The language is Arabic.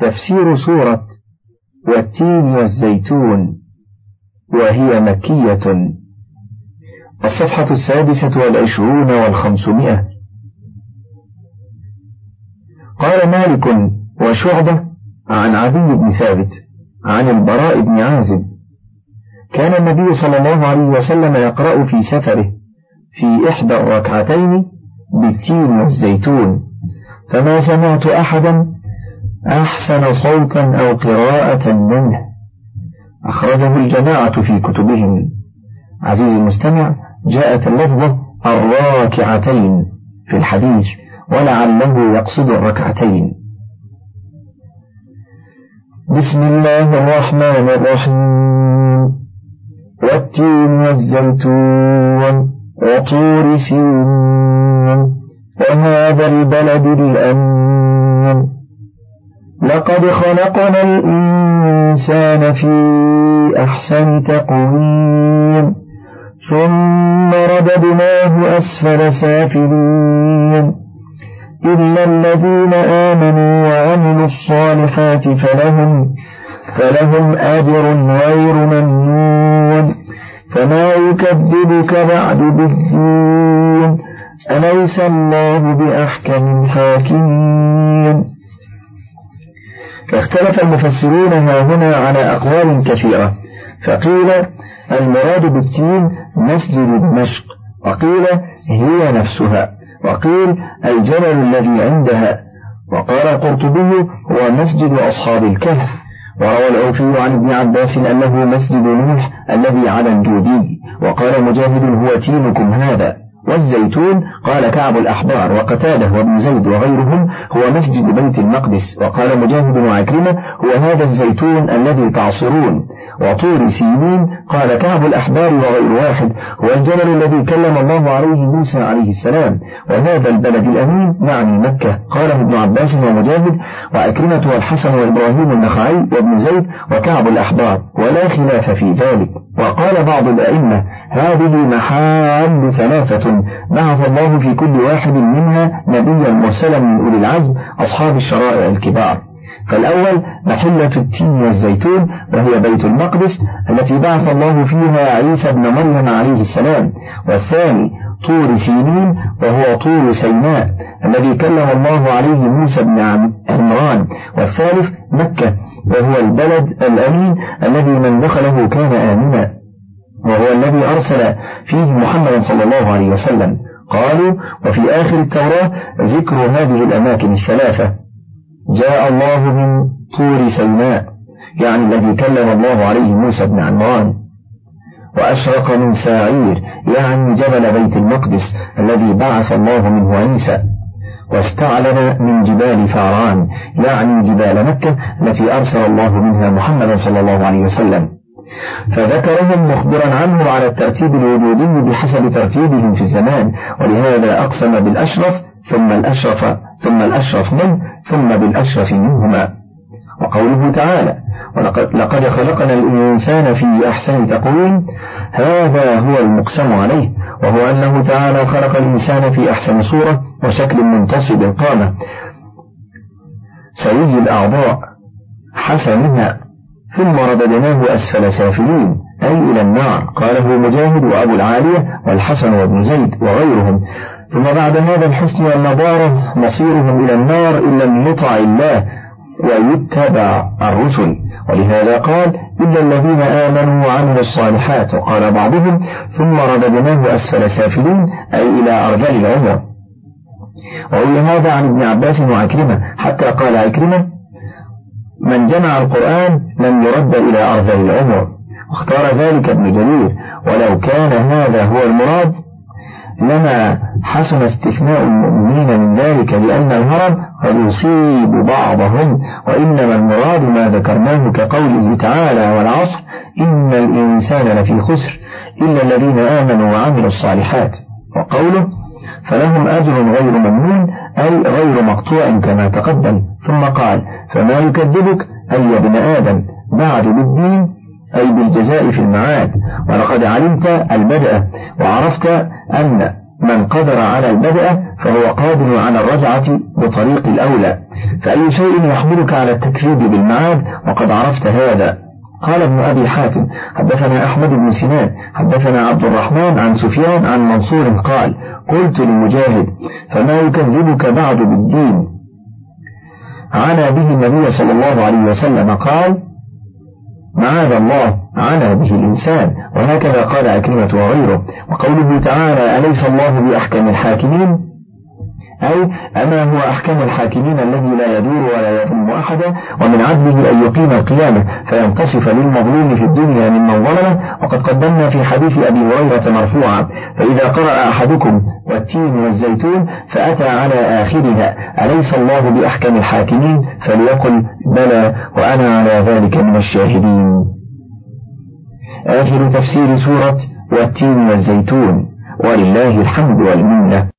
تفسير سورة والتين والزيتون وهي مكية. الصفحة السادسة والعشرون والخمسمائة. قال مالك وشعبة عن عدي بن ثابت عن البراء بن عازب كان النبي صلى الله عليه وسلم يقرأ في سفره في إحدى الركعتين بالتين والزيتون فما سمعت أحدا أحسن صوتا أو قراءة منه. أخرجه الجماعة في كتبهم. عزيزي المستمع جاءت اللفظة الراكعتين في الحديث ولعله يقصد الركعتين. بسم الله الرحمن الرحيم. والتين والزيتون وطور سين وهذا البلد الأمين. لقد خلقنا الإنسان في أحسن تقويم ثم رددناه أسفل سافلين. إلا الذين آمنوا وعملوا الصالحات فلهم فلهم أجر غير ممنون. فما يكذبك بعد بالدين أليس الله بأحكم الحاكمين؟ اختلف المفسرون ها هنا على أقوال كثيرة. فقيل المراد بالتين مسجد دمشق وقيل هي نفسها. وقيل الجبل الذي عندها. وقال القرطبي هو مسجد أصحاب الكهف. وروى الأوفي عن ابن عباس أنه مسجد نوح الذي على الجودي. وقال مجاهد هو تينكم هذا. والزيتون قال كعب الأحبار وقتاده وابن زيد وغيرهم هو مسجد بيت المقدس. وقال مجاهد وعكرمة هو هذا الزيتون الذي تعصرون. وطور سينين قال كعب الأحبار وغير واحد هو الجبل الذي كلم الله عليه موسى عليه السلام. وهذا البلد الأمين معني مكة. قاله ابن عباس ومجاهد وعكرمة والحسن وإبراهيم النخعي وابن زيد وكعب الأحبار. ولا خلاف في ذلك. وقال بعض الأئمة هذه محال ثلاثة بعث الله في كل واحد منها نبيا مرسلا من أولي العزم أصحاب الشرائع الكبار. فالأول محلة التين والزيتون وهي بيت المقدس التي بعث الله فيها عيسى بن مريم عليه السلام. والثاني طور سينين وهو طور سيناء الذي كلم الله عليه موسى بن عمران. والثالث مكة وهو البلد الأمين الذي من دخله كان آمنا وهو الذي أرسل فيه محمدا صلى الله عليه وسلم. قالوا وفي آخر التوراة ذكر هذه الأماكن الثلاثة. جاء الله من طور سيناء يعني الذي كلم الله عليه موسى بن عمران. وأشرق من ساعير يعني جبل بيت المقدس الذي بعث الله منه عيسى. واستعلن من جبال فاران يعني جبال مكة التي أرسل الله منها محمدا صلى الله عليه وسلم. فذكرهم مخبرا عنه على الترتيب الوجودي بحسب ترتيبهم في الزمان ولهذا أقسم بالأشرف ثم الأشرف ثم الأشرف منه ثم بالأشرف منهما. وقوله تعالى ولقد لقد خلقنا الإنسان في أحسن تقويم هذا هو المقسم عليه وهو أنه تعالى خلق الإنسان في أحسن صورة وشكل منتصب القامة سوي الأعضاء حسنها ثم رددناه أسفل سافلين أي إلى النار قاله مجاهد وأبو العالية والحسن وابن زيد وغيرهم. ثم بعد هذا الحسن والنضارة مصيرهم إلى النار إن لم يطع الله ويتبع الرسل. ولهذا قال إلا الذين آمنوا وعملوا الصالحات وقال بعضهم ثم رددناه أسفل سافلين أي إلى أرذل العمر. وإلى هذا عن ابن عباس وعكرمة حتى قال عكرمة من جمع القرآن لم يرد إلى أرذل العمر. واختار ذلك ابن جرير ولو كان هذا هو المراد لما حسن استثناء المؤمنين من ذلك لأن الهرم قد يصيب بعضهم وإنما المراد ما ذكرناه كقوله تعالى والعصر إن الإنسان لفي خسر إلا الذين آمنوا وعملوا الصالحات. وقوله فلهم أجر غير ممنون أي غير مقطوع كما تقدم. ثم قال فما يكذبك أي يا ابن آدم بعد بالدين أي بالجزاء في المعاد. ولقد علمت البدء وعرفت أن من قدر على البدء فهو قادر على الرجعة بطريق الأولى. فأي شيء يحملك على التكذيب بالمعاد وقد عرفت هذا. قال ابن أبي حاتم حدثنا أحمد بن سنان حدثنا عبد الرحمن عن سفيان عن منصور قال قلت لمجاهد فما يكذبك بعد بالدين؟ عنا به النبي صلى الله عليه وسلم قال معاذ الله عنا به الإنسان وهكذا قال أكلمة وغيره. وقوله تعالى أليس الله بأحكم الحاكمين؟ أي أما هو أحكم الحاكمين الذي لا يدور ولا يظلم أحدا ومن عدله أن يقيم القيامة فينتصف للمظلوم في الدنيا ممن ظلمه. وقد قدمنا في حديث أبي هريرة مرفوعا فإذا قرأ أحدكم والتين والزيتون فأتى على آخرها أليس الله بأحكم الحاكمين؟ فليقل بلى وأنا على ذلك من الشاهدين. آخر تفسير سورة والتين والزيتون ولله الحمد والمنة.